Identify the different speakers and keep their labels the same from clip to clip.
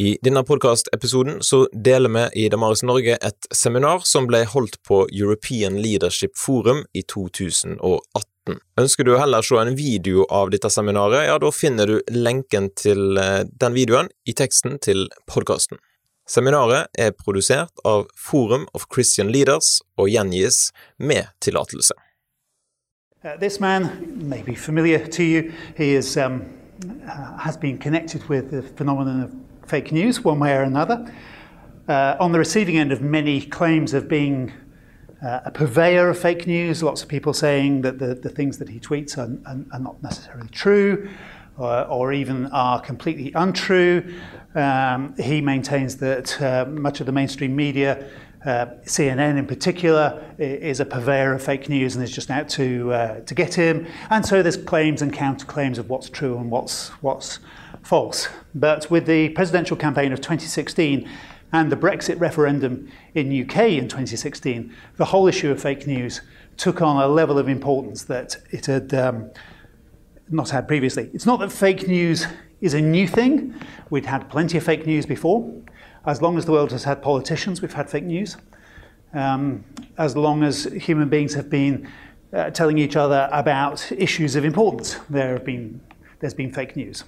Speaker 1: I denne podkastepisoden så deler vi i Damaris Norge et seminar som ble holdt på European Leadership Forum i 2018. Ønsker du heller se en video av dette seminaret, ja, da finner du lenken til eh, den videoen i teksten til podkasten. Seminaret er produsert av Forum of Christian Leaders og gjengis med tillatelse.
Speaker 2: Uh, this man may be familiar to you. He is, um, uh, has been connected with the phenomenon of fake news one way or another. Uh, on the receiving end of many claims of being uh, a purveyor of fake news, lots of people saying that the, the things that he tweets are, are, are not necessarily true or, or, even are completely untrue. Um, he maintains that uh, much of the mainstream media uh, CNN in particular is a purveyor of fake news and is just out to uh, to get him. And so there's claims and counterclaims of what's true and what's what's false. But with the presidential campaign of 2016 and the Brexit referendum in UK in 2016, the whole issue of fake news took on a level of importance that it had um, not had previously. It's not that fake news is a new thing. We'd had plenty of fake news before. As long as the world has had politicians, we've had fake news. Um, as long as human beings have been uh, telling each other about issues of importance, there have been, there's been fake news.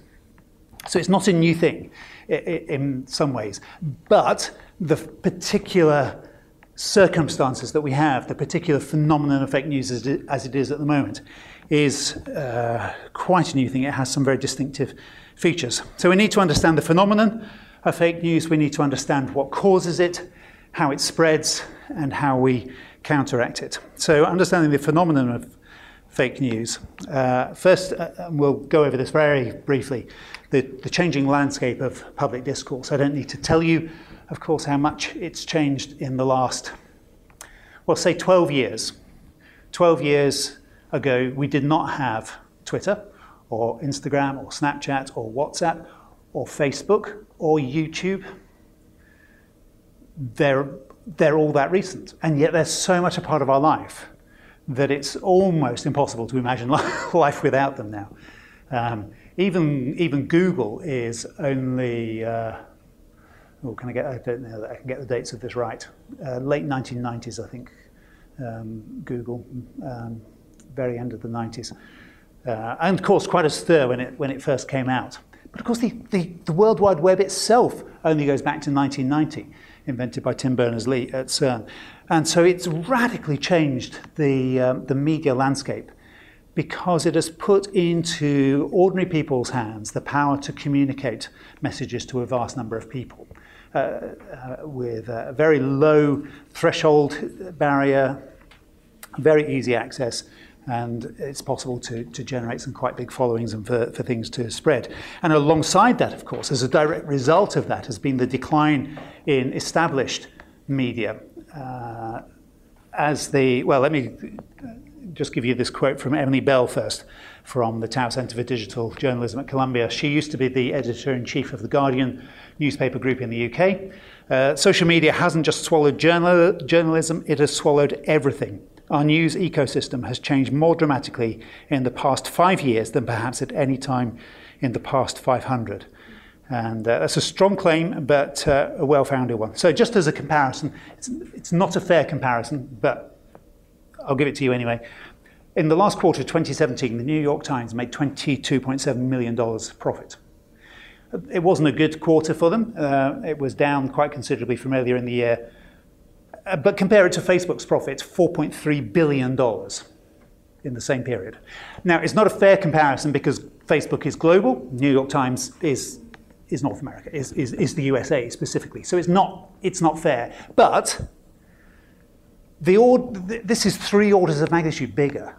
Speaker 2: So it's not a new thing in some ways. But the particular circumstances that we have, the particular phenomenon of fake news as it is at the moment, is uh, quite a new thing. It has some very distinctive features. So we need to understand the phenomenon of fake news, we need to understand what causes it, how it spreads, and how we counteract it. So understanding the phenomenon of fake news. Uh, first, uh, we'll go over this very briefly the, the changing landscape of public discourse. I don't need to tell you, of course, how much it's changed in the last, well, say 12 years. 12 years ago, we did not have Twitter or Instagram or Snapchat or WhatsApp or Facebook or YouTube. They're, they're all that recent, and yet they're so much a part of our life that it's almost impossible to imagine life without them now. Um, even even Google is only. Uh, oh, can I get? I don't know that I can get the dates of this right. Uh, late 1990s, I think. Um, Google, um, very end of the 90s, uh, and of course, quite a stir when it when it first came out. But of course, the, the, the World Wide Web itself only goes back to 1990, invented by Tim Berners-Lee at CERN. And so it's radically changed the, um, the media landscape because it has put into ordinary people's hands the power to communicate messages to a vast number of people. Uh, uh, with a very low threshold barrier, very easy access, and it's possible to, to generate some quite big followings and for, for things to spread. And alongside that, of course, as a direct result of that, has been the decline in established media. Uh, as the, well, let me just give you this quote from Emily Bell first from the Tow Centre for Digital Journalism at Columbia. She used to be the editor in chief of The Guardian newspaper group in the UK. Uh, social media hasn't just swallowed journal- journalism, it has swallowed everything. Our news ecosystem has changed more dramatically in the past five years than perhaps at any time in the past 500. And uh, that's a strong claim, but uh, a well founded one. So, just as a comparison, it's, it's not a fair comparison, but I'll give it to you anyway. In the last quarter of 2017, the New York Times made $22.7 million profit. It wasn't a good quarter for them. Uh, it was down quite considerably from earlier in the year. Uh, but compare it to Facebook's profits, $4.3 billion in the same period. Now, it's not a fair comparison because Facebook is global, New York Times is, is North America, is, is, is the USA specifically. So it's not, it's not fair. But the this is three orders of magnitude bigger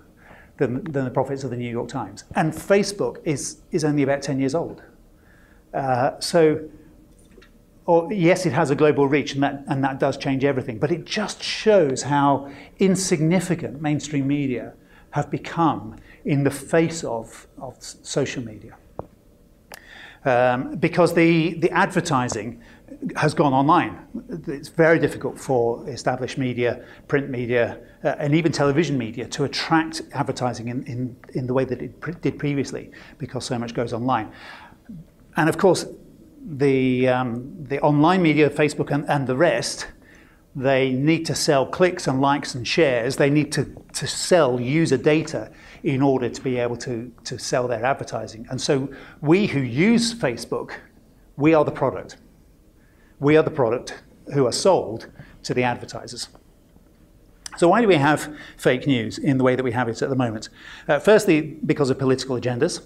Speaker 2: than, than the profits of the New York Times. And Facebook is, is only about 10 years old. Uh, so or yes, it has a global reach, and that, and that does change everything, but it just shows how insignificant mainstream media have become in the face of, of social media. Um, because the, the advertising has gone online. It's very difficult for established media, print media, uh, and even television media to attract advertising in, in, in the way that it did previously because so much goes online. And of course, the, um, the online media, Facebook and, and the rest, they need to sell clicks and likes and shares. They need to, to sell user data in order to be able to, to sell their advertising. And so we who use Facebook, we are the product. We are the product who are sold to the advertisers. So why do we have fake news in the way that we have it at the moment? Uh, firstly, because of political agendas.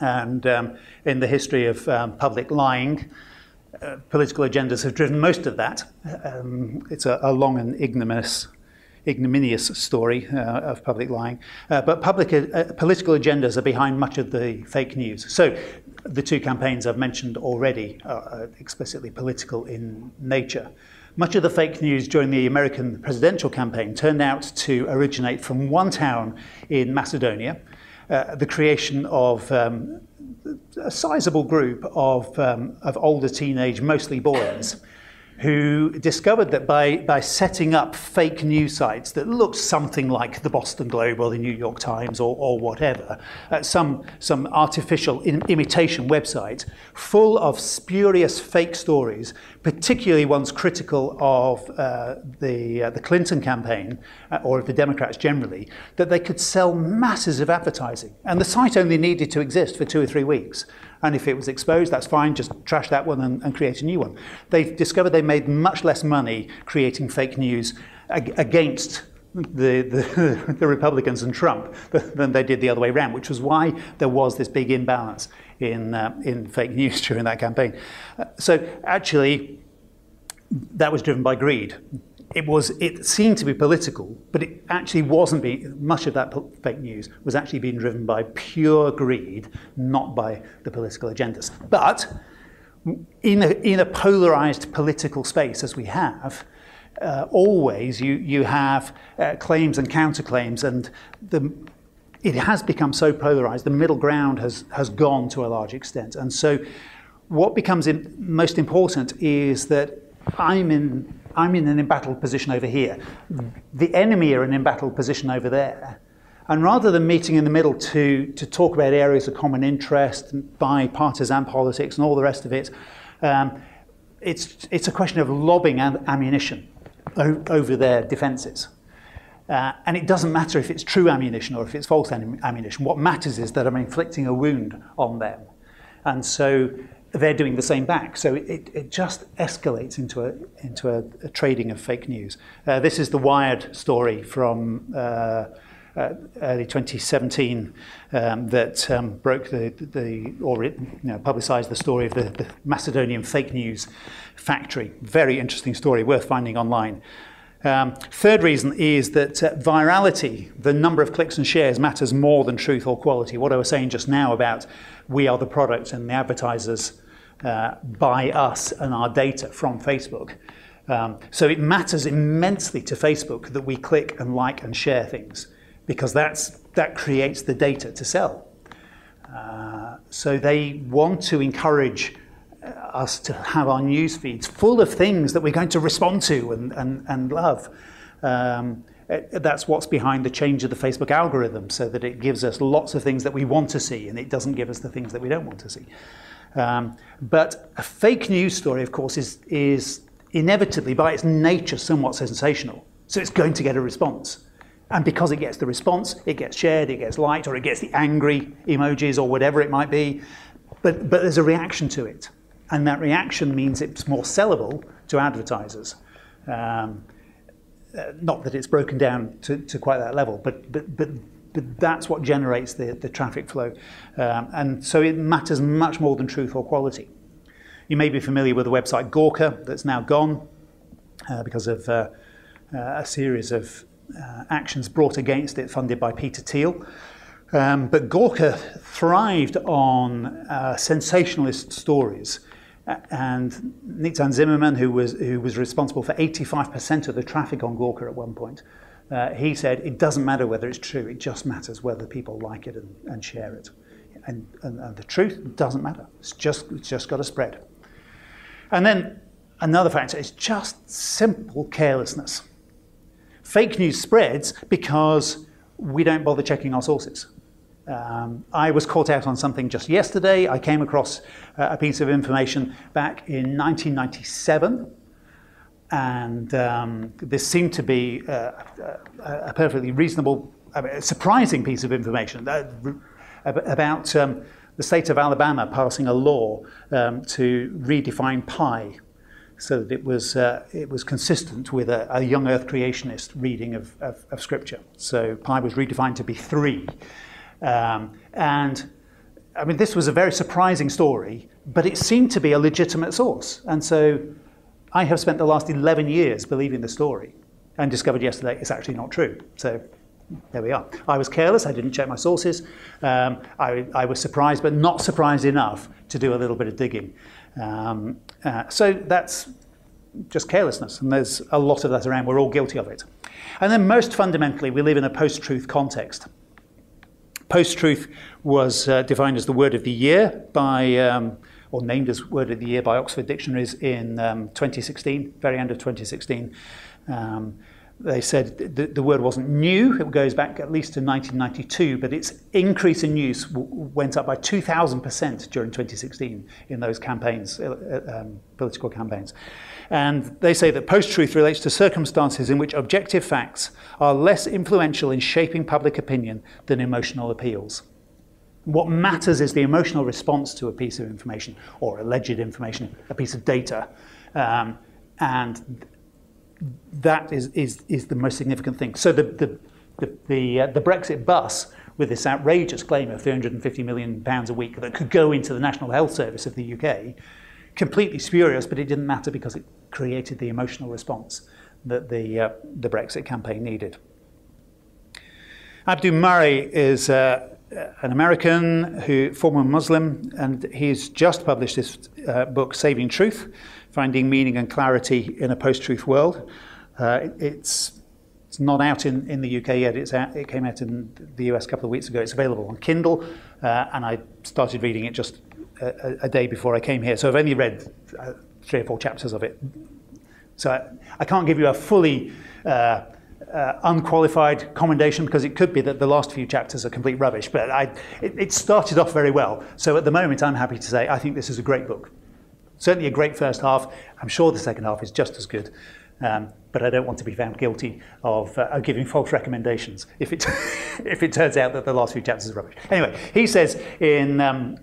Speaker 2: And um, in the history of um, public lying, uh, political agendas have driven most of that. Um, it's a, a, long and ignominious, ignominious story uh, of public lying. Uh, but public, uh, uh, political agendas are behind much of the fake news. So the two campaigns I've mentioned already are explicitly political in nature. Much of the fake news during the American presidential campaign turned out to originate from one town in Macedonia, uh, the creation of um, a sizable group of, um, of older teenage, mostly boys. Who discovered that by, by setting up fake news sites that looked something like the Boston Globe or the New York Times or, or whatever, uh, some, some artificial imitation website full of spurious fake stories, particularly ones critical of uh, the, uh, the Clinton campaign uh, or of the Democrats generally, that they could sell masses of advertising. And the site only needed to exist for two or three weeks. And if it was exposed, that's fine, just trash that one and, and create a new one. They've discovered they made much less money creating fake news ag- against the, the, the, Republicans and Trump than they did the other way around, which was why there was this big imbalance in, uh, in fake news during that campaign. Uh, so actually, that was driven by greed it was it seemed to be political, but it actually wasn't. Being, much of that fake news was actually being driven by pure greed, not by the political agendas. But in a, in a polarized political space as we have, uh, always you you have uh, claims and counterclaims, and the it has become so polarized. The middle ground has has gone to a large extent, and so what becomes in, most important is that I'm in I'm in an embattled position over here. The enemy are in an embattled position over there. And rather than meeting in the middle to, to talk about areas of common interest, bipartisan politics, and all the rest of it, um, it's, it's a question of lobbing ammunition over their defences. Uh, and it doesn't matter if it's true ammunition or if it's false ammunition. What matters is that I'm inflicting a wound on them. And so they're doing the same back. So it, it just escalates into a, into a, a trading of fake news. Uh, this is the Wired story from uh, uh, early 2017 um, that um, broke the, the or it, you know, publicized the story of the, the Macedonian fake news factory. Very interesting story, worth finding online. Um, third reason is that uh, virality, the number of clicks and shares, matters more than truth or quality. What I was saying just now about we are the product and the advertisers uh, buy us and our data from Facebook. Um, so it matters immensely to Facebook that we click and like and share things because that's, that creates the data to sell. Uh, so they want to encourage uh, us to have our news feeds full of things that we're going to respond to and, and, and love. Um, uh, that's what's behind the change of the Facebook algorithm so that it gives us lots of things that we want to see and it doesn't give us the things that we don't want to see. Um, but a fake news story, of course, is, is inevitably, by its nature, somewhat sensational. So it's going to get a response. And because it gets the response, it gets shared, it gets liked, or it gets the angry emojis or whatever it might be. But, but there's a reaction to it. And that reaction means it's more sellable to advertisers. Um, uh, not that it's broken down to, to quite that level, but, but, but but that's what generates the, the traffic flow. Um, and so it matters much more than truth or quality. You may be familiar with the website Gawker that's now gone uh, because of uh, uh, a series of uh, actions brought against it funded by Peter Thiel. Um, but Gawker thrived on uh, sensationalist stories. And Neetzan Zimmerman, who was, who was responsible for 85% of the traffic on Gawker at one point, uh, he said it doesn't matter whether it's true, it just matters whether people like it and, and share it. And, and, and, the truth doesn't matter. It's just, it's just got to spread. And then another factor is just simple carelessness. Fake news spreads because we don't bother checking our sources. Um, I was caught out on something just yesterday. I came across uh, a piece of information back in 1997, and um, this seemed to be uh, a, perfectly reasonable, surprising piece of information uh, about um, the state of Alabama passing a law um, to redefine pi so that it was, uh, it was consistent with a, a young earth creationist reading of, of, of, scripture. So pi was redefined to be three. Um, and I mean, this was a very surprising story, but it seemed to be a legitimate source. And so I have spent the last 11 years believing the story and discovered yesterday it's actually not true. So there we are. I was careless, I didn't check my sources. Um, I, I, was surprised, but not surprised enough to do a little bit of digging. Um, uh, so that's just carelessness, and there's a lot of that around. We're all guilty of it. And then, most fundamentally, we live in a post truth context. Post truth was uh, defined as the word of the year by, um, or named as word of the year by Oxford Dictionaries in um, 2016, very end of 2016. Um, they said the, the, word wasn't new. It goes back at least to 1992, but its increase in use went up by 2,000% during 2016 in those campaigns, uh, uh, um, political campaigns. And they say that post truth relates to circumstances in which objective facts are less influential in shaping public opinion than emotional appeals. What matters is the emotional response to a piece of information or alleged information, a piece of data. Um, and that is, is, is the most significant thing. So the, the, the, the, uh, the Brexit bus with this outrageous claim of 350 million pounds a week that could go into the National Health Service of the UK, completely spurious, but it didn't matter because it created the emotional response that the, uh, the Brexit campaign needed. Abdu Murray is uh, an American who former Muslim, and he's just published this uh, book, Saving Truth, finding meaning and clarity in a post-truth world. Uh, it's it's not out in, in the UK yet. It's out, it came out in the US a couple of weeks ago. It's available on Kindle, uh, and I started reading it just a, a, day before I came here. So I've only read uh, three or four chapters of it. So I, I can't give you a fully uh, uh, unqualified commendation because it could be that the last few chapters are complete rubbish. But I, it, it started off very well. So at the moment, I'm happy to say I think this is a great book. Certainly a great first half. I'm sure the second half is just as good. Um, but I don't want to be found guilty of, uh, giving false recommendations if it, if it turns out that the last few chapters are rubbish. Anyway, he says in, um,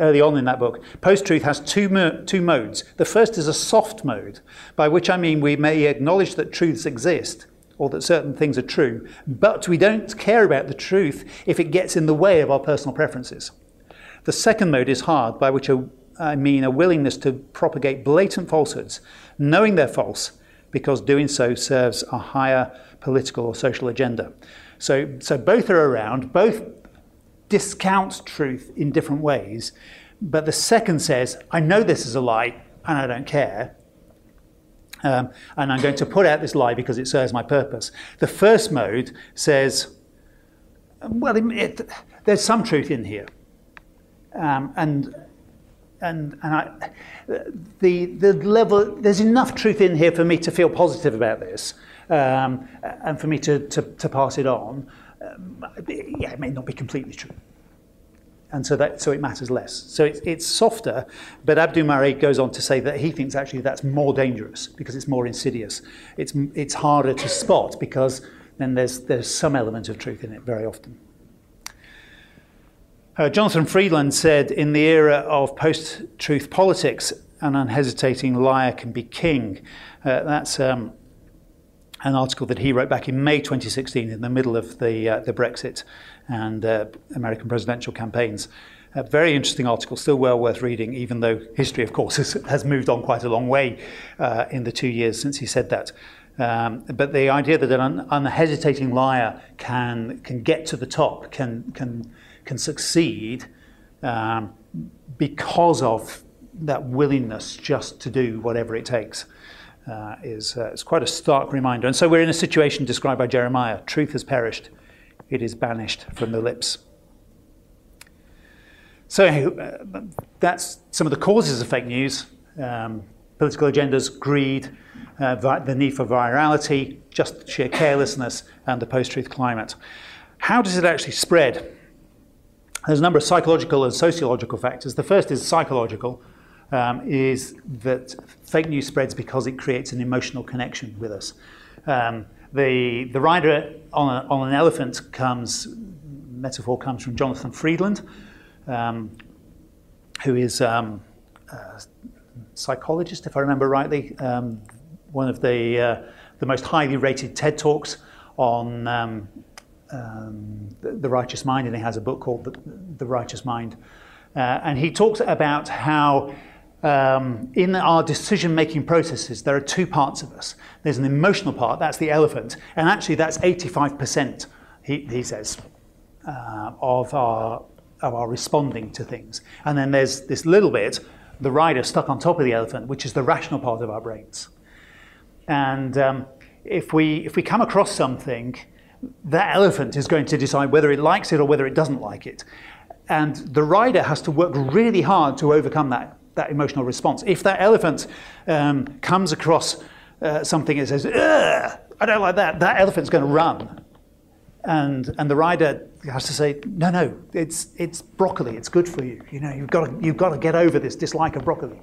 Speaker 2: early on in that book, post truth has two, mo- two modes. The first is a soft mode, by which I mean we may acknowledge that truths exist or that certain things are true, but we don't care about the truth if it gets in the way of our personal preferences. The second mode is hard, by which I mean a willingness to propagate blatant falsehoods, knowing they're false, because doing so serves a higher political or social agenda. So, so both are around, both discount truth in different ways, but the second says, I know this is a lie and I don't care. Um, and I'm going to put out this lie because it serves my purpose. The first mode says, well, it, it, there's some truth in here. Um, and and, and I, the, the level, there's enough truth in here for me to feel positive about this um, and for me to, to, to pass it on. Um, yeah, it may not be completely true. And so, that, so it matters less. So it's, it's softer, but Abdu Murray goes on to say that he thinks actually that's more dangerous because it's more insidious. It's, it's harder to spot because then there's, there's some element of truth in it very often. Uh, Jonathan Freedland said, in the era of post truth politics, an unhesitating liar can be king. Uh, that's um, an article that he wrote back in May 2016 in the middle of the, uh, the Brexit and uh, American presidential campaigns. A very interesting article, still well worth reading, even though history, of course, has, has moved on quite a long way uh, in the two years since he said that. Um, but the idea that an un- unhesitating liar can, can get to the top, can, can can succeed um, because of that willingness just to do whatever it takes. Uh, is uh, it's quite a stark reminder. And so we're in a situation described by Jeremiah truth has perished, it is banished from the lips. So uh, that's some of the causes of fake news um, political agendas, greed, uh, the need for virality, just sheer carelessness, and the post truth climate. How does it actually spread? There's a number of psychological and sociological factors. The first is psychological, um, is that fake news spreads because it creates an emotional connection with us. Um, the, the rider on, a, on an elephant comes, metaphor comes from Jonathan Freedland, um, who is um, a psychologist, if I remember rightly, um, one of the, uh, the most highly rated TED Talks on um, um, the, the, Righteous Mind, and he has a book called The, the Righteous Mind. Uh, and he talks about how um, in our decision making processes, there are two parts of us. There's an emotional part, that's the elephant, and actually that's 85%, he, he says, uh, of, our, of our responding to things. And then there's this little bit, the rider stuck on top of the elephant, which is the rational part of our brains. And um, if, we, if we come across something, that elephant is going to decide whether it likes it or whether it doesn't like it. And the rider has to work really hard to overcome that, that emotional response. If that elephant um, comes across uh, something and says, I don't like that, that elephant's going to run. And, and the rider has to say, no, no, it's, it's broccoli, it's good for you. You know, you've got to, you've got to get over this dislike of broccoli.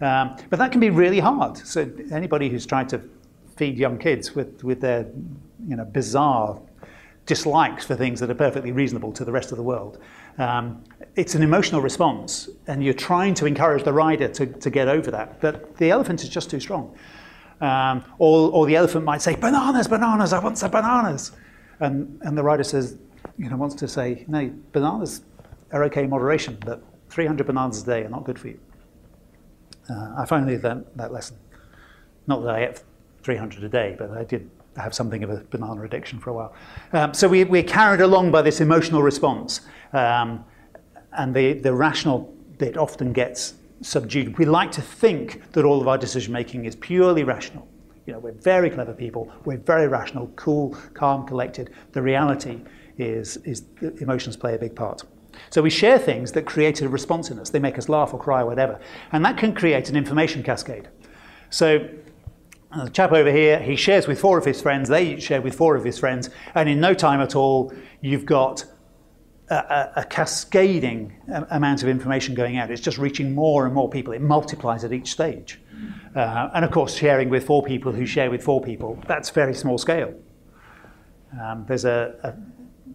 Speaker 2: Um, but that can be really hard. So anybody who's tried to feed young kids with, with their you know, bizarre dislikes for things that are perfectly reasonable to the rest of the world. Um, it's an emotional response, and you're trying to encourage the rider to, to get over that. But the elephant is just too strong. Um, or, or the elephant might say, Bananas, bananas, I want some bananas. And, and the rider says, you know, wants to say, no, bananas are okay in moderation, but 300 bananas a day are not good for you. Uh, I finally learned that lesson. Not that I ate 300 a day, but I did have something of a banana addiction for a while. Um, so we, we're carried along by this emotional response, um, and the, the rational bit often gets subdued. We like to think that all of our decision making is purely rational. You know, we're very clever people, we're very rational, cool, calm, collected. The reality is, is emotions play a big part. So we share things that create a response in us. They make us laugh or cry or whatever. And that can create an information cascade. So uh, the chap over here, he shares with four of his friends, they share with four of his friends, and in no time at all, you've got a, a, a, cascading amount of information going out. It's just reaching more and more people. It multiplies at each stage. Uh, and of course, sharing with four people who share with four people, that's very small scale. Um, there's a,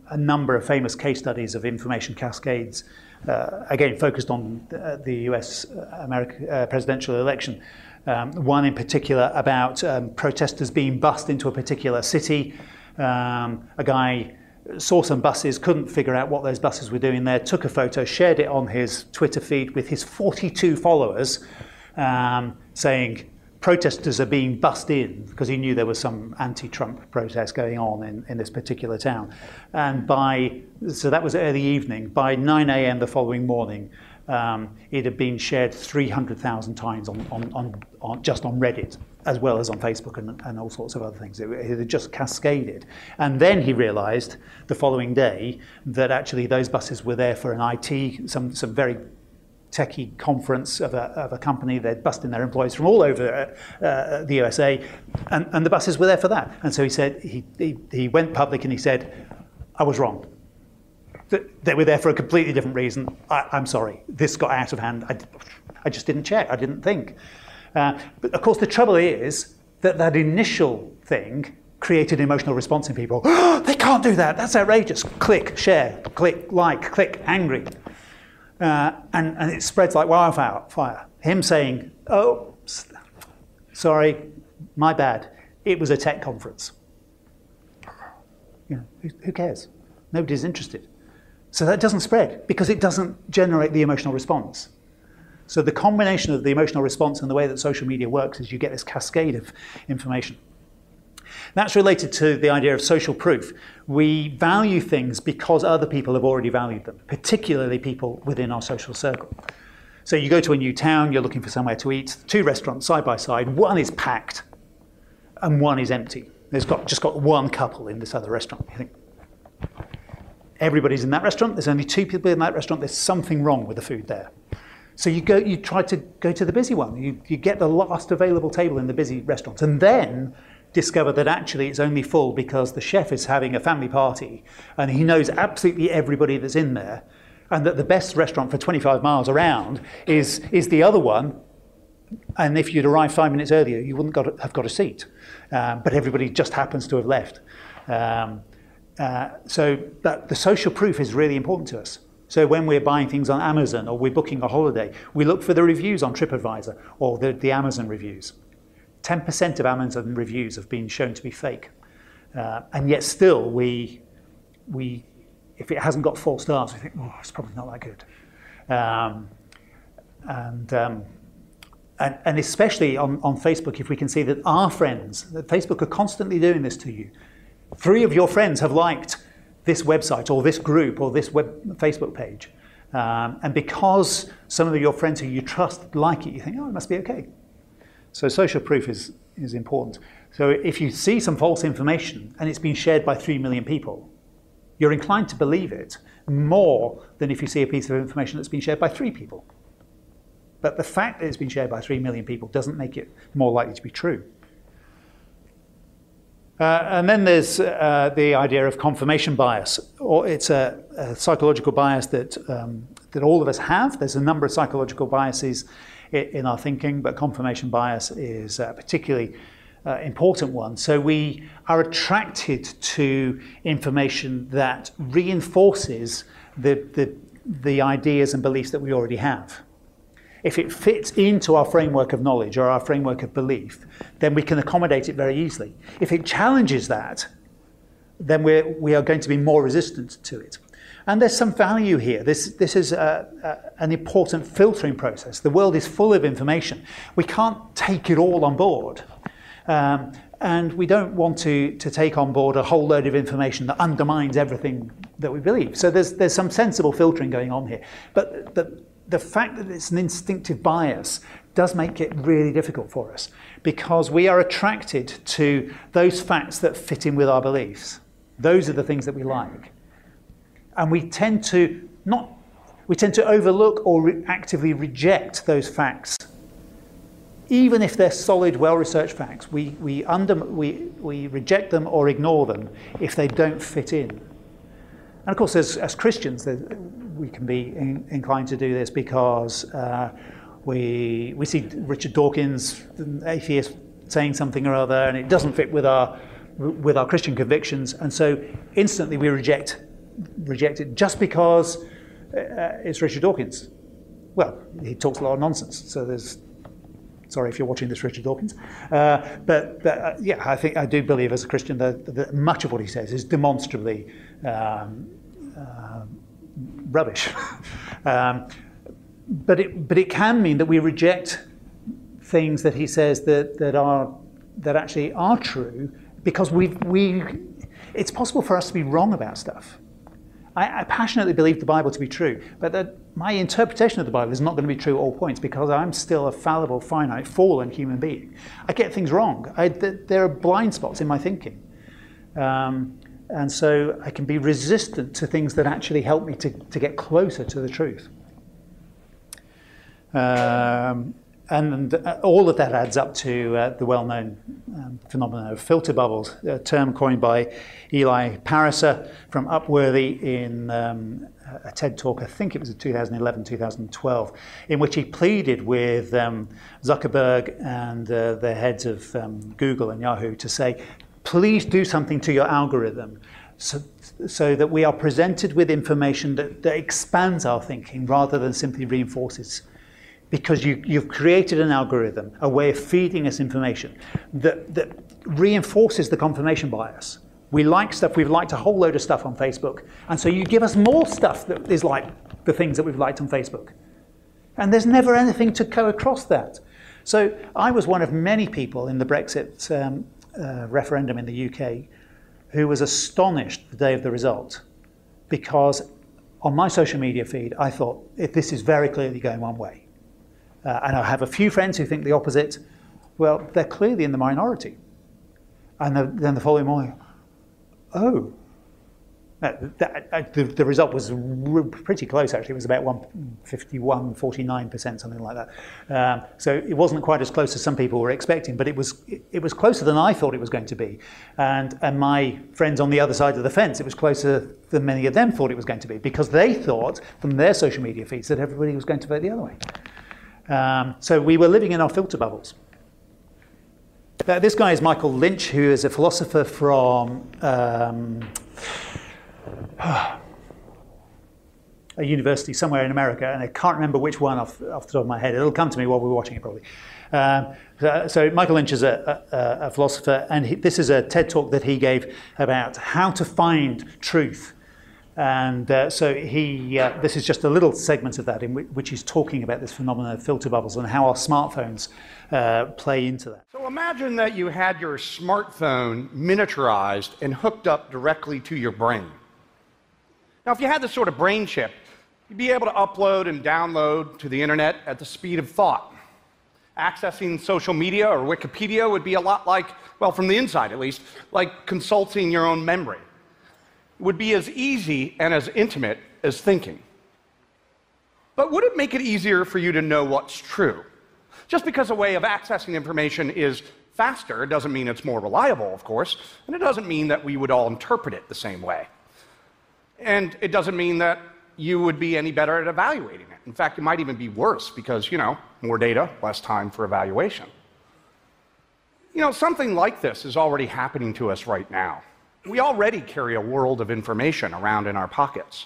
Speaker 2: a, number of famous case studies of information cascades, uh, again, focused on the, the US uh, America, uh, presidential election. Um, one in particular about um, protesters being bussed into a particular city. Um, a guy saw some buses, couldn't figure out what those buses were doing there, took a photo, shared it on his Twitter feed with his 42 followers, um, saying, protesters are being bussed in because he knew there was some anti-Trump protest going on in, in this particular town. And by, so that was early evening, by 9 a.m. the following morning, um, it had been shared 300,000 times on, on, on, on, just on Reddit, as well as on Facebook and, and all sorts of other things. It, it just cascaded. And then he realized the following day that actually those buses were there for an IT, some, some very techie conference of a, of a company. They're busting their employees from all over uh, uh the USA. And, and the buses were there for that. And so he said, he, he, he went public and he said, I was wrong. They were there for a completely different reason. I, I'm sorry. This got out of hand. I, I just didn't check. I didn't think. Uh, but of course, the trouble is that that initial thing created emotional response in people. Oh, they can't do that, that's outrageous. Click, share, click, like, click, angry. Uh, and, and it spreads like wildfire. Fire. Him saying, oh, sorry, my bad. It was a tech conference. You know, who, who cares? Nobody's interested. So that doesn't spread because it doesn't generate the emotional response. So the combination of the emotional response and the way that social media works is you get this cascade of information. That's related to the idea of social proof. We value things because other people have already valued them, particularly people within our social circle. So you go to a new town, you're looking for somewhere to eat, two restaurants side by side, one is packed and one is empty. There's got, just got one couple in this other restaurant. You think, everybody's in that restaurant, there's only two people in that restaurant, there's something wrong with the food there. So you go, you try to go to the busy one. You, you get the last available table in the busy restaurant, and then discover that actually it's only full because the chef is having a family party and he knows absolutely everybody that's in there. and that the best restaurant for 25 miles around is, is the other one. And if you'd arrived five minutes earlier, you wouldn't got, have got a seat. Um, but everybody just happens to have left. Um, uh, so that the social proof is really important to us. So when we're buying things on Amazon or we're booking a holiday, we look for the reviews on TripAdvisor or the, the Amazon reviews. 10% of Amazon reviews have been shown to be fake. Uh, and yet still we, we if it hasn't got four stars, we think, oh, it's probably not that good. Um, and, um, and, and, especially on, on Facebook, if we can see that our friends, that Facebook are constantly doing this to you. Three of your friends have liked this website or this group or this web, Facebook page. Um, and because some of your friends who you trust like it, you think, oh, it must be okay. So social proof is, is important. So if you see some false information and it's been shared by three million people, you're inclined to believe it more than if you see a piece of information that's been shared by three people. But the fact that it's been shared by three million people doesn't make it more likely to be true. Uh, and then there's uh, the idea of confirmation bias. Or it's a, a psychological bias that, um, that all of us have. There's a number of psychological biases in, our thinking, but confirmation bias is a particularly uh, important one. So we are attracted to information that reinforces the, the, the ideas and beliefs that we already have. If it fits into our framework of knowledge or our framework of belief, then we can accommodate it very easily. If it challenges that, then we're, we are going to be more resistant to it. And there's some value here. This, this is a, a, an important filtering process. The world is full of information. We can't take it all on board. Um, and we don't want to, to take on board a whole load of information that undermines everything that we believe. So there's, there's some sensible filtering going on here. But the, the fact that it's an instinctive bias does make it really difficult for us because we are attracted to those facts that fit in with our beliefs. Those are the things that we like. And we tend to not we tend to overlook or re- actively reject those facts even if they're solid, well researched facts, we, we, under, we, we reject them or ignore them if they don't fit in. And of course, as, as Christians, we can be in, inclined to do this because uh, we, we see Richard Dawkins, an atheist, saying something or other, and it doesn't fit with our, with our Christian convictions, and so instantly we reject, reject it just because uh, it's Richard Dawkins. Well, he talks a lot of nonsense, so there's Sorry if you're watching this, Richard Dawkins. Uh, but, but uh, yeah, I think I do believe as a Christian that, that much of what he says is demonstrably um, uh, rubbish. um, but, it, but it can mean that we reject things that he says that, that, are, that actually are true because we we, it's possible for us to be wrong about stuff. I, I passionately believe the Bible to be true, but that my interpretation of the Bible is not going to be true at all points because I'm still a fallible, finite, fallen human being. I get things wrong. I, th- there are blind spots in my thinking. Um, and so I can be resistant to things that actually help me to, to get closer to the truth. Um, and uh, all of that adds up to uh, the well-known um, phenomenon of filter bubbles, a term coined by Eli Pariser from Upworthy in um, a TED talk, I think it was in 2011, 2012, in which he pleaded with um, Zuckerberg and uh, the heads of um, Google and Yahoo to say, please do something to your algorithm so, so that we are presented with information that, that expands our thinking rather than simply reinforces because you, you've created an algorithm, a way of feeding us information that, that reinforces the confirmation bias. We like stuff, we've liked a whole load of stuff on Facebook, and so you give us more stuff that is like the things that we've liked on Facebook. And there's never anything to go across that. So I was one of many people in the Brexit um, uh, referendum in the UK who was astonished the day of the result because on my social media feed I thought if this is very clearly going one way. Uh, and I have a few friends who think the opposite. Well, they're clearly in the minority. And the, then the following morning, oh, uh, the, the, result was pretty close, actually. It was about 151, 49%, something like that. Um, so it wasn't quite as close as some people were expecting, but it was, it, it, was closer than I thought it was going to be. And, and my friends on the other side of the fence, it was closer than many of them thought it was going to be, because they thought from their social media feeds that everybody was going to vote the other way. Um, so we were living in our filter bubbles. Uh, this guy is Michael Lynch, who is a philosopher from. Um, a university somewhere in America, and I can't remember which one off, off the top of my head. It'll come to me while we're watching it, probably. Um, so, so, Michael Lynch is a, a, a philosopher, and he, this is a TED talk that he gave about how to find truth. And uh, so he, uh, this is just a little segment of that in which he's talking about this phenomenon of filter bubbles and how our smartphones uh, play into that.
Speaker 3: So imagine that you had your smartphone miniaturized and hooked up directly to your brain. Now, if you had this sort of brain chip, you'd be able to upload and download to the internet at the speed of thought. Accessing social media or Wikipedia would be a lot like, well, from the inside at least, like consulting your own memory. It would be as easy and as intimate as thinking. But would it make it easier for you to know what's true? Just because a way of accessing information is faster doesn't mean it's more reliable, of course, and it doesn't mean that we would all interpret it the same way. And it doesn't mean that you would be any better at evaluating it. In fact, it might even be worse because, you know, more data, less time for evaluation. You know, something like this is already happening to us right now. We already carry a world of information around in our pockets.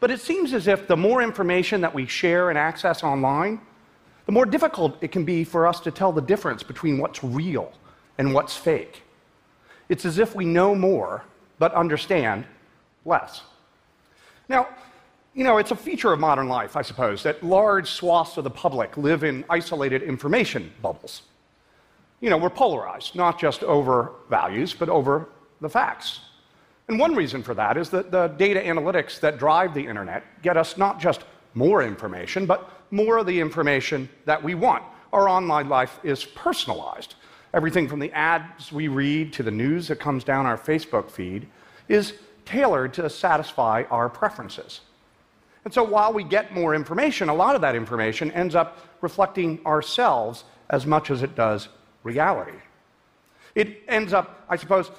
Speaker 3: But it seems as if the more information that we share and access online, the more difficult it can be for us to tell the difference between what's real and what's fake. It's as if we know more, but understand less. Now, you know, it's a feature of modern life, I suppose, that large swaths of the public live in isolated information bubbles. You know, we're polarized, not just over values, but over the facts. And one reason for that is that the data analytics that drive the internet get us not just more information, but more of the information that we want. Our online life is personalized. Everything from the ads we read to the news that comes down our Facebook feed is tailored to satisfy our preferences. And so while we get more information, a lot of that information ends up reflecting ourselves as much as it does reality. It ends up, I suppose,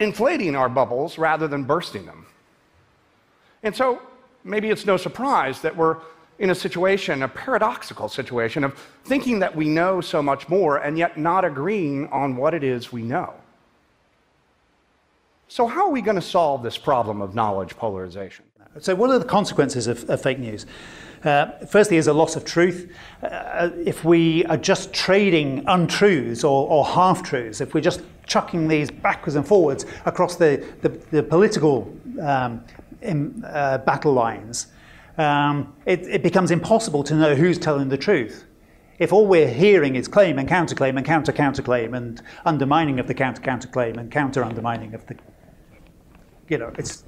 Speaker 3: inflating our bubbles rather than bursting them. And so maybe it's no surprise that we're in a situation, a paradoxical situation, of thinking that we know so much more and yet not agreeing on what it is we know. So, how are we going to solve this problem of knowledge polarization?
Speaker 2: So, what are the consequences of, of fake news? Uh, firstly, is a loss of truth. Uh, if we are just trading untruths or, or half truths, if we're just chucking these backwards and forwards across the, the, the political um, in, uh, battle lines, um, it, it becomes impossible to know who's telling the truth if all we're hearing is claim and counterclaim and counter counterclaim and undermining of the counter counterclaim and counter undermining of the you know, it's,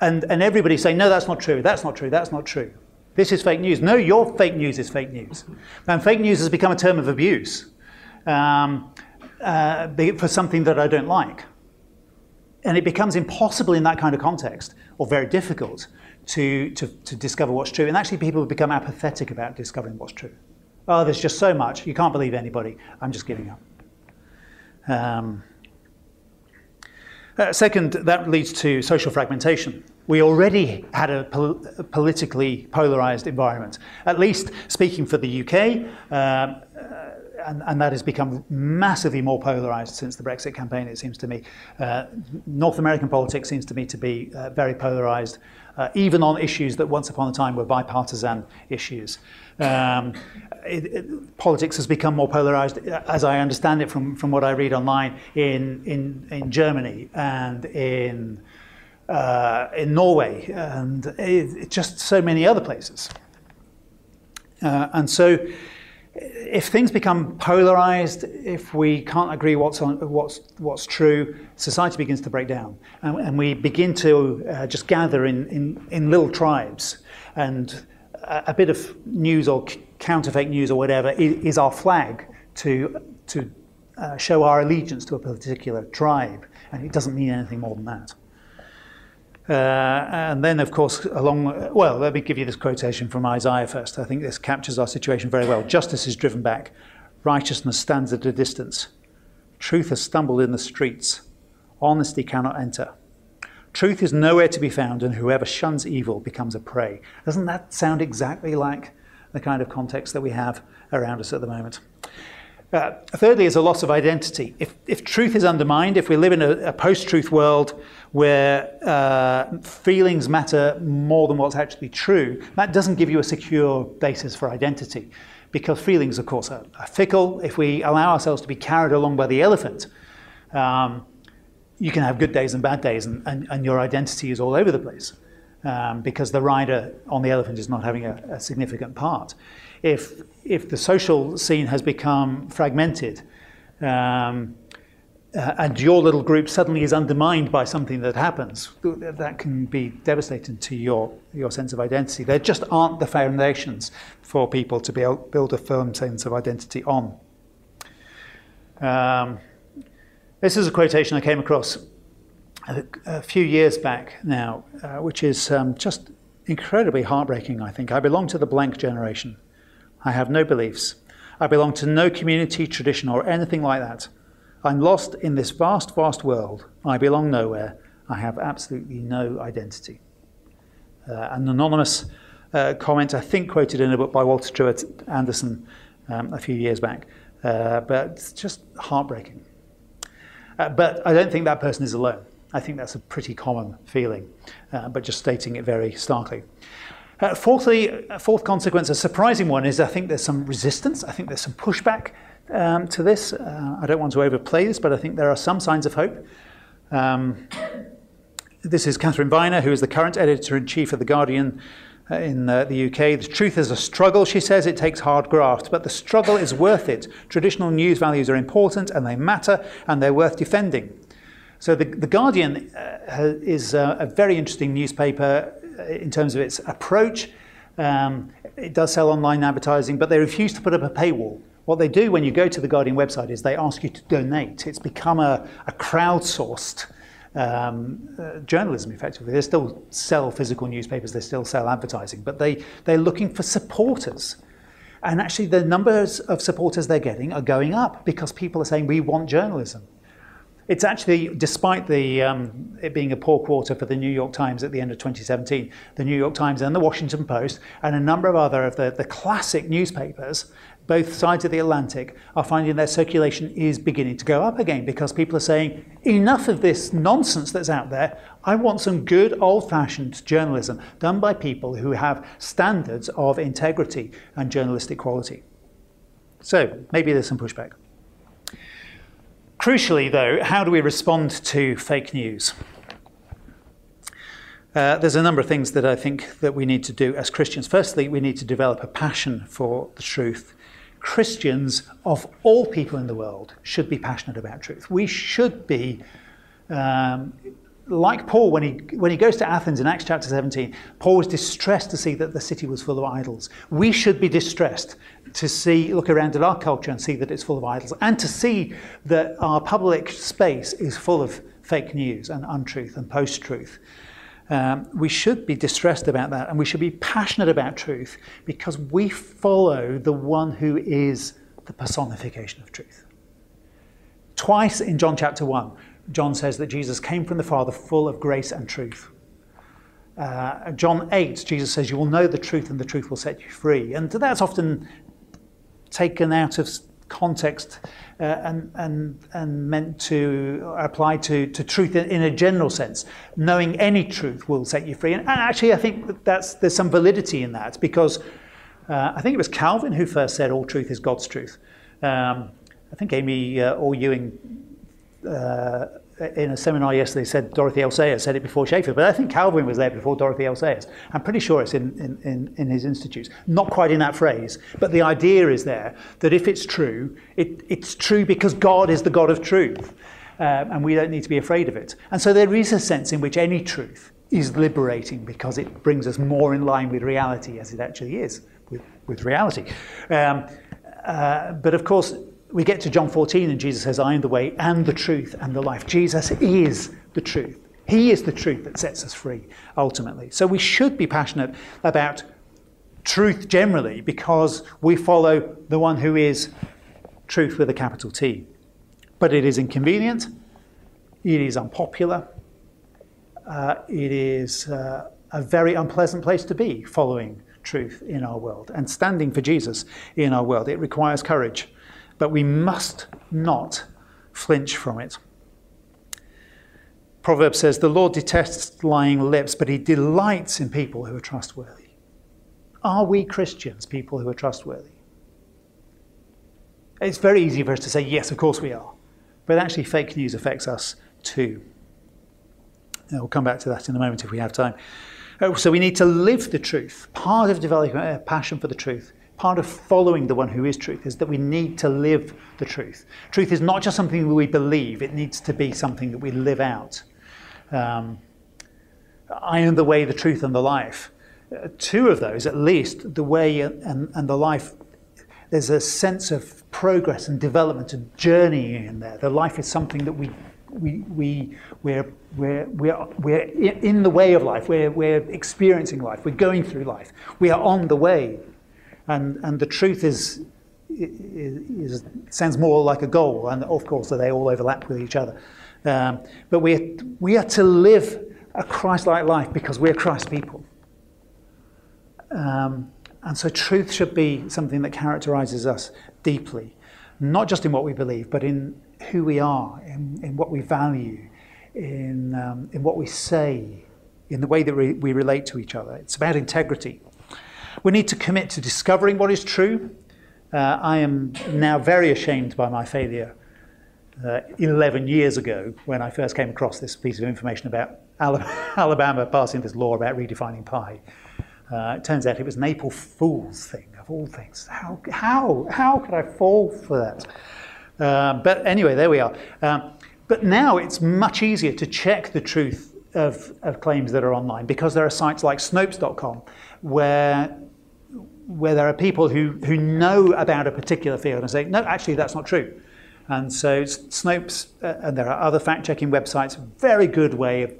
Speaker 2: and, and everybody's saying, no, that's not true, that's not true, that's not true. This is fake news. No, your fake news is fake news. And fake news has become a term of abuse um, uh, for something that I don't like. And it becomes impossible in that kind of context, or very difficult, to, to, to discover what's true. And actually, people become apathetic about discovering what's true. Oh, there's just so much. You can't believe anybody. I'm just giving up. Um, uh, second, that leads to social fragmentation. We already had a, pol- a politically polarized environment, at least speaking for the UK, um, uh, and, and, that has become massively more polarized since the Brexit campaign, it seems to me. Uh, North American politics seems to me to be uh, very polarized, uh, even on issues that once upon a time were bipartisan issues. Um, it, it, politics has become more polarized, as I understand it from, from what I read online, in, in, in Germany and in, uh, in Norway and it, just so many other places. Uh, and so, if things become polarized, if we can't agree what's, on, what's, what's true, society begins to break down. And, and we begin to uh, just gather in, in, in little tribes. And a bit of news or counter fake news or whatever is, our flag to, to uh, show our allegiance to a particular tribe. And it doesn't mean anything more than that. Uh, and then, of course, along, well, let me give you this quotation from Isaiah first. I think this captures our situation very well. Justice is driven back, righteousness stands at a distance, truth has stumbled in the streets, honesty cannot enter. Truth is nowhere to be found, and whoever shuns evil becomes a prey. Doesn't that sound exactly like the kind of context that we have around us at the moment? Uh, thirdly, is a loss of identity. If, if truth is undermined, if we live in a, a post truth world where uh, feelings matter more than what's actually true, that doesn't give you a secure basis for identity. Because feelings, of course, are, are fickle. If we allow ourselves to be carried along by the elephant, um, you can have good days and bad days, and, and, and your identity is all over the place um, because the rider on the elephant is not having a, a significant part. If, if the social scene has become fragmented, um, uh, and your little group suddenly is undermined by something that happens, that can be devastating to your, your sense of identity. There just aren't the foundations for people to be able, build a firm sense of identity on. Um, this is a quotation I came across a, a few years back now, uh, which is um, just incredibly heartbreaking, I think. I belong to the blank generation. I have no beliefs. I belong to no community, tradition, or anything like that. I'm lost in this vast, vast world. I belong nowhere. I have absolutely no identity. Uh, an anonymous uh, comment, I think quoted in a book by Walter Truett Anderson um, a few years back, uh, but it's just heartbreaking. Uh, but I don't think that person is alone. I think that's a pretty common feeling, uh, but just stating it very starkly. Uh, fourthly, a fourth consequence, a surprising one, is I think there's some resistance. I think there's some pushback um, to this. Uh, I don't want to overplay this, but I think there are some signs of hope. Um, this is Katharine Viner, who is the current editor in chief of The Guardian uh, in uh, the UK. The truth is a struggle, she says. It takes hard graft, but the struggle is worth it. Traditional news values are important and they matter and they're worth defending. So, The, the Guardian uh, is a, very interesting newspaper uh, in terms of its approach. Um, it does sell online advertising, but they refuse to put up a paywall. What they do when you go to the Guardian website is they ask you to donate. It's become a, a crowdsourced um, uh, journalism, effectively. They still sell physical newspapers, they still sell advertising, but they, they're looking for supporters. And actually, the numbers of supporters they're getting are going up because people are saying, we want journalism. It's actually, despite the, um, it being a poor quarter for the New York Times at the end of 2017, the New York Times and the Washington Post and a number of other of the, the classic newspapers both sides of the Atlantic are finding their circulation is beginning to go up again because people are saying, enough of this nonsense that's out there. I want some good old fashioned journalism done by people who have standards of integrity and journalistic quality. So maybe there's some pushback. Crucially, though, how do we respond to fake news? Uh, there's a number of things that I think that we need to do as Christians. Firstly, we need to develop a passion for the truth Christians of all people in the world should be passionate about truth. We should be um, like Paul when he, when he goes to Athens in Acts chapter 17. Paul was distressed to see that the city was full of idols. We should be distressed to see, look around at our culture and see that it's full of idols, and to see that our public space is full of fake news and untruth and post truth. Um, we should be distressed about that and we should be passionate about truth because we follow the one who is the personification of truth. Twice in John chapter 1, John says that Jesus came from the Father full of grace and truth. Uh, John 8, Jesus says, You will know the truth and the truth will set you free. And that's often taken out of context uh, and, and, and meant to apply to, to truth in, in, a general sense. Knowing any truth will set you free. And, and actually, I think that that's, there's some validity in that because uh, I think it was Calvin who first said all truth is God's truth. Um, I think Amy uh, Orr-Ewing uh, in a seminar yesterday said Dorothy L. Sayers said it before Schaeffer, but I think Calvin was there before Dorothy L. Sayers. I'm pretty sure it's in, in, in, in his institutes. Not quite in that phrase, but the idea is there that if it's true, it, it's true because God is the God of truth, um, and we don't need to be afraid of it. And so there is a sense in which any truth is liberating because it brings us more in line with reality as it actually is, with, with reality. Um, uh, but of course, we get to John 14 and Jesus says, I am the way and the truth and the life. Jesus is the truth. He is the truth that sets us free, ultimately. So we should be passionate about truth generally because we follow the one who is truth with a capital T. But it is inconvenient, it is unpopular, uh, it is uh, a very unpleasant place to be following truth in our world and standing for Jesus in our world. It requires courage, but we must not flinch from it. Proverbs says, The Lord detests lying lips, but he delights in people who are trustworthy. Are we Christians people who are trustworthy? It's very easy for us to say, yes, of course we are. But actually, fake news affects us too. We'll come back to that in a moment if we have time. Oh, so we need to live the truth. Part of developing a passion for the truth, part of following the one who is truth, is that we need to live the truth. Truth is not just something we believe, it needs to be something that we live out. Um, I am the way, the truth, and the life. Uh, two of those, at least, the way and, and the life, there's a sense of progress and development and journeying in there. The life is something that we we, we, we're, we're, we're, we're in the way of life, we're, we're experiencing life, we're going through life, we are on the way. And, and the truth is, is, sounds more like a goal, and of course, they all overlap with each other. Um, but we we are to live a Christ like life because we're Christ people. Um, and so, truth should be something that characterizes us deeply, not just in what we believe, but in who we are, in, in what we value, in, um, in what we say, in the way that we, we relate to each other. It's about integrity. We need to commit to discovering what is true. Uh, I am now very ashamed by my failure uh, 11 years ago when I first came across this piece of information about Alabama passing this law about redefining pi. Uh, it turns out it was an April Fool's thing, of all things. How, how, how could I fall for that? Um, but anyway, there we are. Um, but now it's much easier to check the truth of, of claims that are online because there are sites like Snopes.com where where there are people who, who know about a particular field and say, no, actually, that's not true. And so Snopes, uh, and there are other fact checking websites, very good way of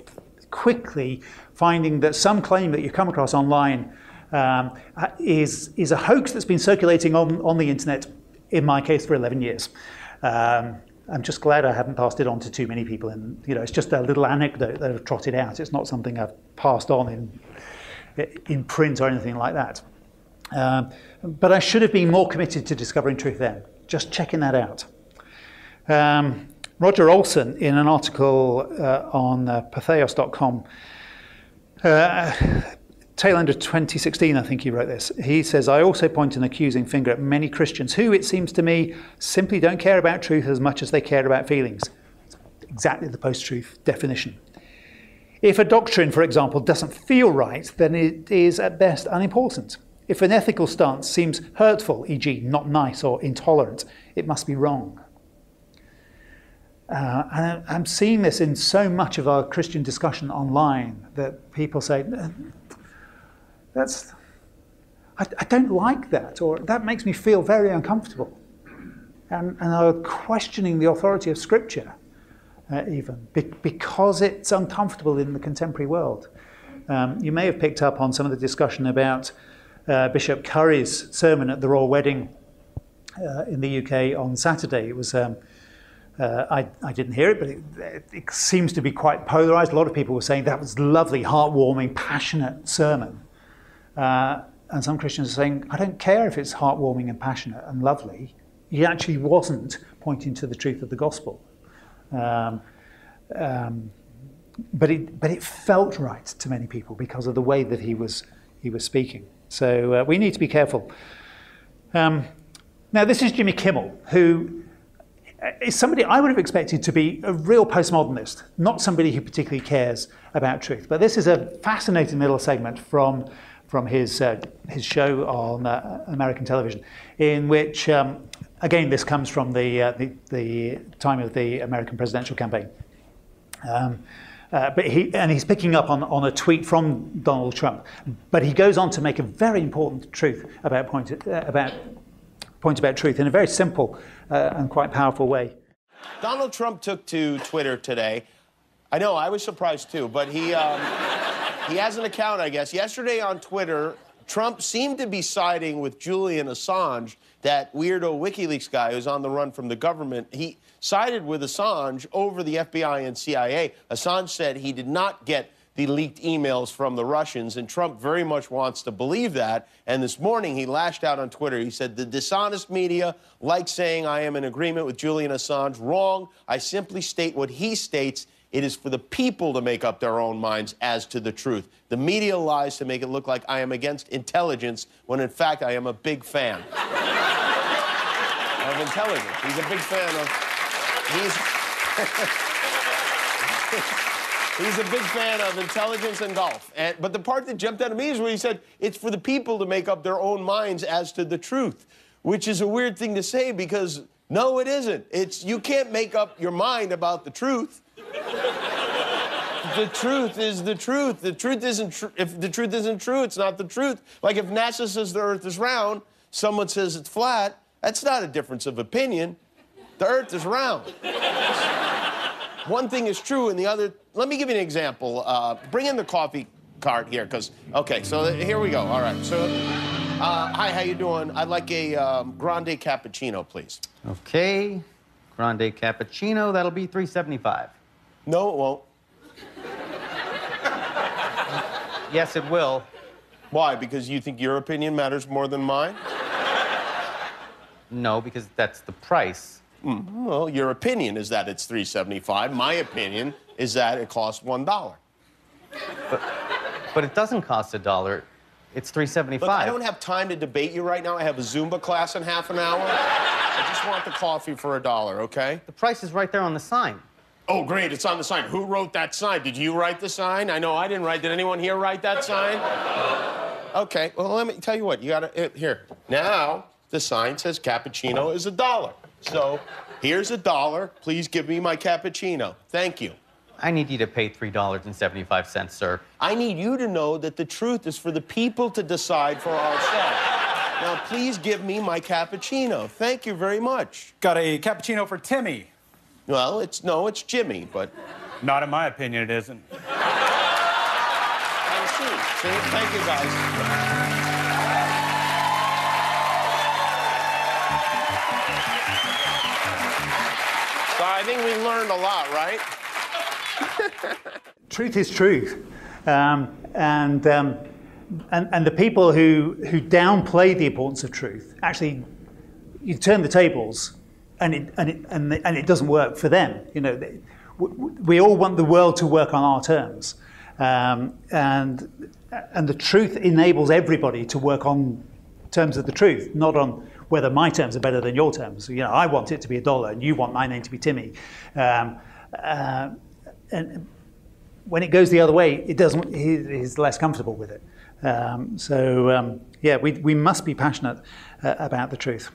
Speaker 2: quickly finding that some claim that you come across online um, is, is a hoax that's been circulating on, on the internet, in my case, for 11 years. Um, I'm just glad I haven't passed it on to too many people. And you know, it's just a little anecdote that I've trotted out. It's not something I've passed on in in print or anything like that. Um, but I should have been more committed to discovering truth then. Just checking that out. Um, Roger Olson, in an article uh, on uh, patheos.com, uh, tail end of 2016, I think he wrote this. He says, I also point an accusing finger at many Christians who, it seems to me, simply don't care about truth as much as they care about feelings. Exactly the post truth definition. If a doctrine, for example, doesn't feel right, then it is at best unimportant. If an ethical stance seems hurtful, e.g., not nice or intolerant, it must be wrong. Uh, and I'm seeing this in so much of our Christian discussion online that people say, that's, I, I don't like that, or that makes me feel very uncomfortable. And, and are questioning the authority of Scripture, uh, even, be, because it's uncomfortable in the contemporary world. Um, you may have picked up on some of the discussion about uh, Bishop Curry's sermon at the Royal Wedding uh, in the UK on Saturday. It was. Um, uh, I, I, didn't hear it, but it, it, seems to be quite polarized. A lot of people were saying that was lovely, heartwarming, passionate sermon. Uh, and some Christians are saying, I don't care if it's heartwarming and passionate and lovely. He actually wasn't pointing to the truth of the gospel. Um, um, but, it, but it felt right to many people because of the way that he was, he was speaking. So uh, we need to be careful. Um, now, this is Jimmy Kimmel, who is somebody I would have expected to be a real postmodernist, not somebody who particularly cares about truth. But this is a fascinating little segment from from his, uh, his show on uh, American television, in which, um, again, this comes from the, uh, the, the, time of the American presidential campaign. Um, uh, but he, and he's picking up on, on a tweet from Donald Trump. But he goes on to make a very important truth about point, uh, about, point about truth in a very simple uh, and quite powerful way.
Speaker 4: Donald Trump took to Twitter today I know, I was surprised too, but he, um, he has an account, I guess. Yesterday on Twitter, Trump seemed to be siding with Julian Assange, that weirdo WikiLeaks guy who's on the run from the government. He sided with Assange over the FBI and CIA. Assange said he did not get the leaked emails from the Russians, and Trump very much wants to believe that. And this morning he lashed out on Twitter. He said, The dishonest media like saying I am in agreement with Julian Assange. Wrong. I simply state what he states. It is for the people to make up their own minds as to the truth. The media lies to make it look like I am against intelligence when in fact I am a big fan of intelligence. He's a big fan of. He's. He's a big fan of intelligence and golf. And, but the part that jumped out at me is where he said it's for the people to make up their own minds as to the truth, which is a weird thing to say because no, it isn't. It's you can't make up your mind about the truth. The truth is the truth. The truth isn't true. If the truth isn't true, it's not the truth. Like if NASA says the Earth is round, someone says it's flat. That's not a difference of opinion. The Earth is round one thing is true and the other. Let me give you an example. Uh, bring in the coffee cart here, because okay. So here we go. All right. So, uh, hi, how you doing? I'd like a um, grande cappuccino, please.
Speaker 5: Okay, grande cappuccino. That'll be 375.
Speaker 4: No, it won't.
Speaker 5: yes, it will.
Speaker 4: Why? Because you think your opinion matters more than mine?
Speaker 5: No, because that's the price.
Speaker 4: Mm, well, your opinion is that it's 375. My opinion is that it costs one dollar.
Speaker 5: But, but it doesn't cost a dollar. It's 375.
Speaker 4: Look, I don't have time to debate you right now. I have a Zumba class in half an hour. I just want the coffee for a dollar, okay?
Speaker 5: The price is right there on the sign.
Speaker 4: Oh, great, it's on the sign. Who wrote that sign? Did you write the sign? I know I didn't write. Did anyone here write that sign? Okay, well, let me tell you what. You gotta, uh, here. Now, the sign says cappuccino is a dollar. So here's a dollar. Please give me my cappuccino. Thank you.
Speaker 5: I need you to pay $3.75, sir.
Speaker 4: I need you to know that the truth is for the people to decide for ourselves. Now, please give me my cappuccino. Thank you very much.
Speaker 6: Got a cappuccino for Timmy.
Speaker 4: Well, it's no, it's Jimmy, but.
Speaker 6: Not in my opinion, it isn't.
Speaker 4: I see. see? Thank you, guys. So I think we learned a lot, right?
Speaker 2: truth is truth. Um, and, um, and, and the people who, who downplay the importance of truth, actually, you turn the tables and it, and it, and, and it doesn't work for them. You know, they, we all want the world to work on our terms. Um, and, and the truth enables everybody to work on terms of the truth, not on whether my terms are better than your terms. You know, I want it to be a dollar, and you want my name to be Timmy. Um, uh, and when it goes the other way, it doesn't. He, he's less comfortable with it. Um, so um, yeah, we we must be passionate uh, about the truth.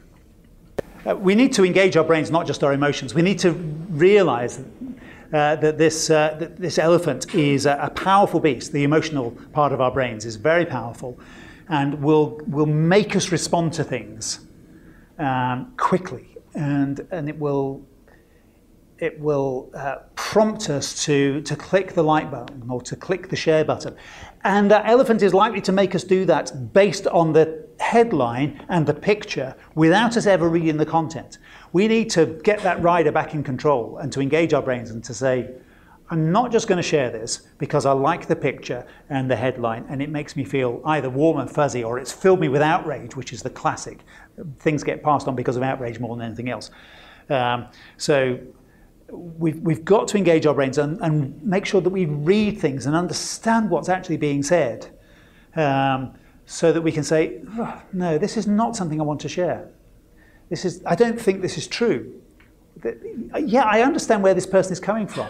Speaker 2: Uh, we need to engage our brains, not just our emotions. We need to realize uh, that this, uh, that this elephant is a, a, powerful beast. The emotional part of our brains is very powerful and will, will make us respond to things um, quickly, and and it will it will uh, prompt us to to click the like button or to click the share button, and that elephant is likely to make us do that based on the headline and the picture without us ever reading the content. We need to get that rider back in control and to engage our brains and to say, I'm not just going to share this because I like the picture and the headline and it makes me feel either warm and fuzzy or it's filled me with outrage, which is the classic. Things get passed on because of outrage more than anything else. Um, so we've, we've got to engage our brains and, and, make sure that we read things and understand what's actually being said um, so that we can say, oh, no, this is not something I want to share. This is, I don't think this is true. Yeah, I understand where this person is coming from.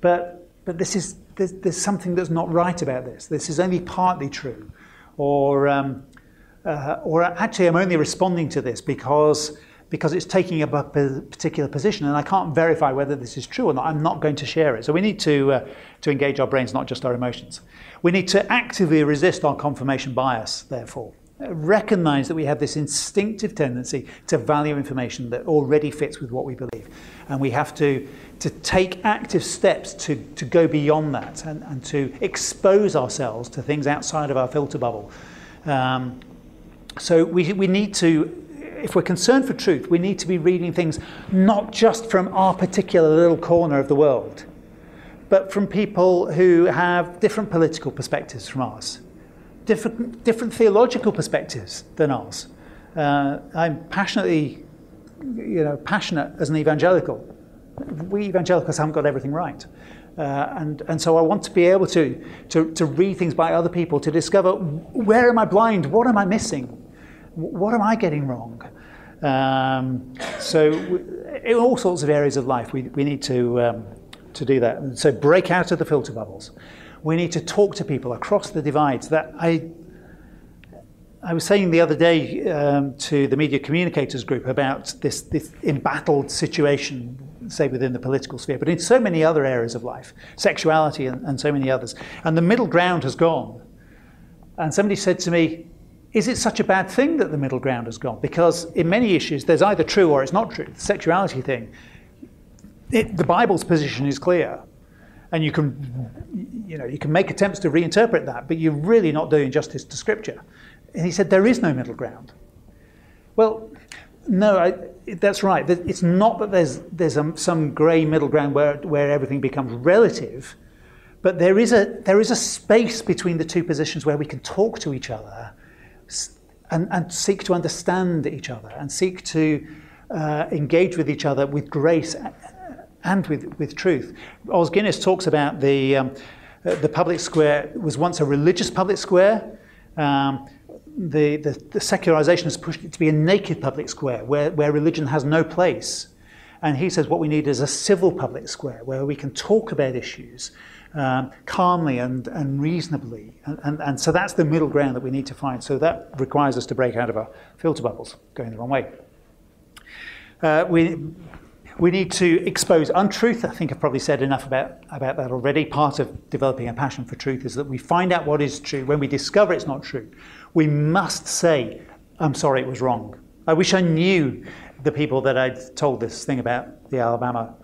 Speaker 2: But, but this is, there's, there's something that's not right about this. This is only partly true. Or, um, uh, or actually, I'm only responding to this because, because it's taking up a particular position and I can't verify whether this is true or not. I'm not going to share it. So we need to, uh, to engage our brains, not just our emotions. We need to actively resist our confirmation bias, therefore. recognize that we have this instinctive tendency to value information that already fits with what we believe. And we have to, to take active steps to, to go beyond that and, and to expose ourselves to things outside of our filter bubble. Um, so we, we need to, if we're concerned for truth, we need to be reading things not just from our particular little corner of the world, but from people who have different political perspectives from ours different, different theological perspectives than ours. Uh, I'm passionately, you know, passionate as an evangelical. We evangelicals haven't got everything right. Uh, and, and so I want to be able to, to, to read things by other people to discover where am I blind? What am I missing? What am I getting wrong? Um, so, in all sorts of areas of life, we, we need to, um, to do that. So, break out of the filter bubbles we need to talk to people across the divides. That I, I was saying the other day um, to the media communicators group about this, this embattled situation, say within the political sphere, but in so many other areas of life, sexuality and, and so many others. And the middle ground has gone. And somebody said to me, is it such a bad thing that the middle ground has gone? Because in many issues, there's either true or it's not true. The sexuality thing, it, the Bible's position is clear and you can, you know, you can make attempts to reinterpret that, but you're really not doing justice to Scripture. And he said there is no middle ground. Well, no, I, that's right. It's not that there's there's a, some grey middle ground where where everything becomes relative, but there is a there is a space between the two positions where we can talk to each other, and, and seek to understand each other, and seek to uh, engage with each other with grace and with, with truth. Os Guinness talks about the, um, uh, the public square was once a religious public square. Um, the, the, the, secularization has pushed it to be a naked public square where, where religion has no place. And he says what we need is a civil public square where we can talk about issues um, calmly and, and reasonably. And, and, and so that's the middle ground that we need to find. So that requires us to break out of our filter bubbles, going the wrong way. Uh, we, we need to expose untruth. I think I've probably said enough about, about that already. Part of developing a passion for truth is that we find out what is true. When we discover it's not true, we must say, I'm sorry, it was wrong. I wish I knew the people that I'd told this thing about the Alabama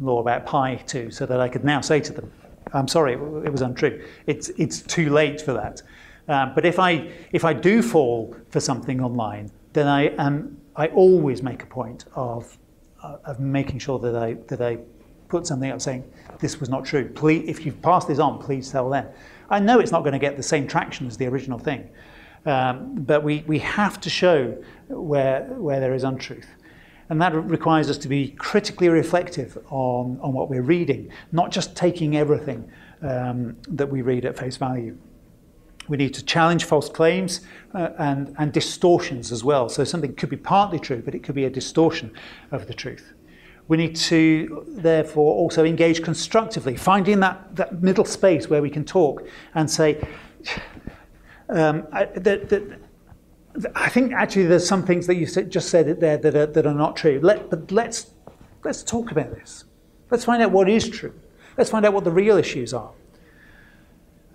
Speaker 2: law about pi to, so that I could now say to them, I'm sorry, it was untrue. It's, it's too late for that. Um, but if I, if I do fall for something online, then I, am, I always make a point of uh, of making sure that I that I put something up saying this was not true. Please, if you've passed this on, please tell them. I know it's not going to get the same traction as the original thing, um, but we, we have to show where where there is untruth. And that requires us to be critically reflective on, on what we're reading, not just taking everything um, that we read at face value. We need to challenge false claims uh, and, and distortions as well. So something could be partly true, but it could be a distortion of the truth. We need to, therefore, also engage constructively, finding that, that middle space where we can talk and say, um, I, that, that, I think actually there's some things that you just said there that are, that are not true. Let, but let's, let's talk about this. Let's find out what is true. Let's find out what the real issues are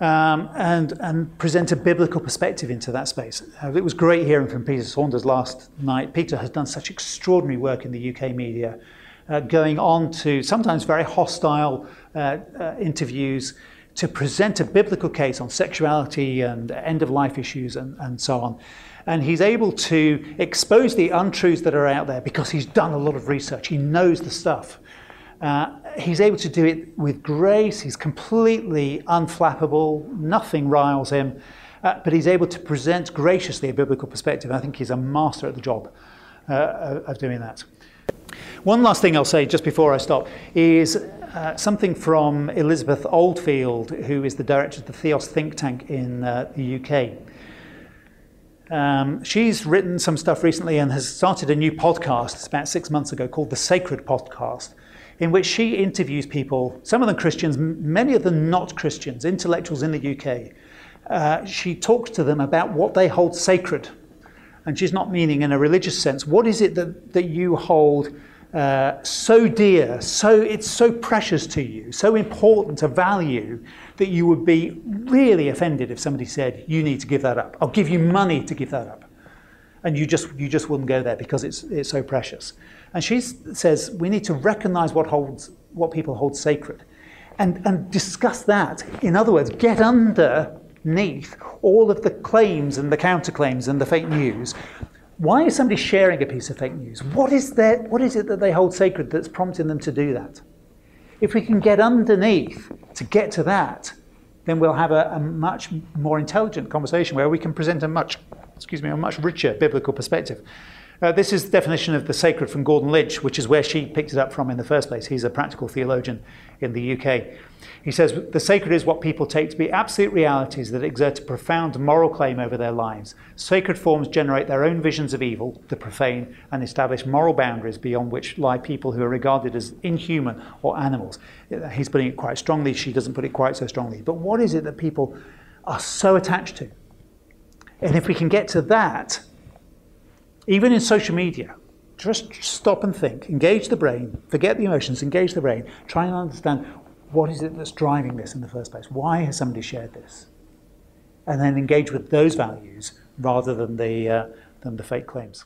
Speaker 2: um, and, and present a biblical perspective into that space. Uh, it was great hearing from Peter Saunders last night. Peter has done such extraordinary work in the UK media, uh, going on to sometimes very hostile uh, uh, interviews to present a biblical case on sexuality and end of life issues and, and so on. And he's able to expose the untruths that are out there because he's done a lot of research. He knows the stuff. Uh, he's able to do it with grace. He's completely unflappable. Nothing riles him. Uh, but he's able to present graciously a biblical perspective. I think he's a master at the job uh, of doing that. One last thing I'll say just before I stop is uh, something from Elizabeth Oldfield, who is the director of the Theos think tank in uh, the UK. Um, she's written some stuff recently and has started a new podcast. It's about six months ago called the Sacred Podcast in which she interviews people, some of them Christians, many of them not Christians, intellectuals in the UK. Uh, she talks to them about what they hold sacred. And she's not meaning in a religious sense. What is it that, that you hold uh, so dear, so it's so precious to you, so important a value that you would be really offended if somebody said you need to give that up. I'll give you money to give that up, and you just you just wouldn't go there because it's it's so precious. And she says we need to recognise what holds what people hold sacred, and and discuss that. In other words, get underneath all of the claims and the counterclaims and the fake news why is somebody sharing a piece of fake news? What is, their, what is it that they hold sacred that's prompting them to do that? If we can get underneath to get to that, then we'll have a, a much more intelligent conversation where we can present a much, excuse me, a much richer biblical perspective. Uh, this is the definition of the sacred from Gordon Lynch, which is where she picked it up from in the first place. He's a practical theologian in the UK. He says the sacred is what people take to be absolute realities that exert a profound moral claim over their lives. Sacred forms generate their own visions of evil, the profane, and establish moral boundaries beyond which lie people who are regarded as inhuman or animals. He's putting it quite strongly. She doesn't put it quite so strongly. But what is it that people are so attached to? And if we can get to that, even in social media, just stop and think, engage the brain, forget the emotions, engage the brain, try and understand what is it that's driving this in the first place? Why has somebody shared this? And then engage with those values rather than the, uh, than the fake claims.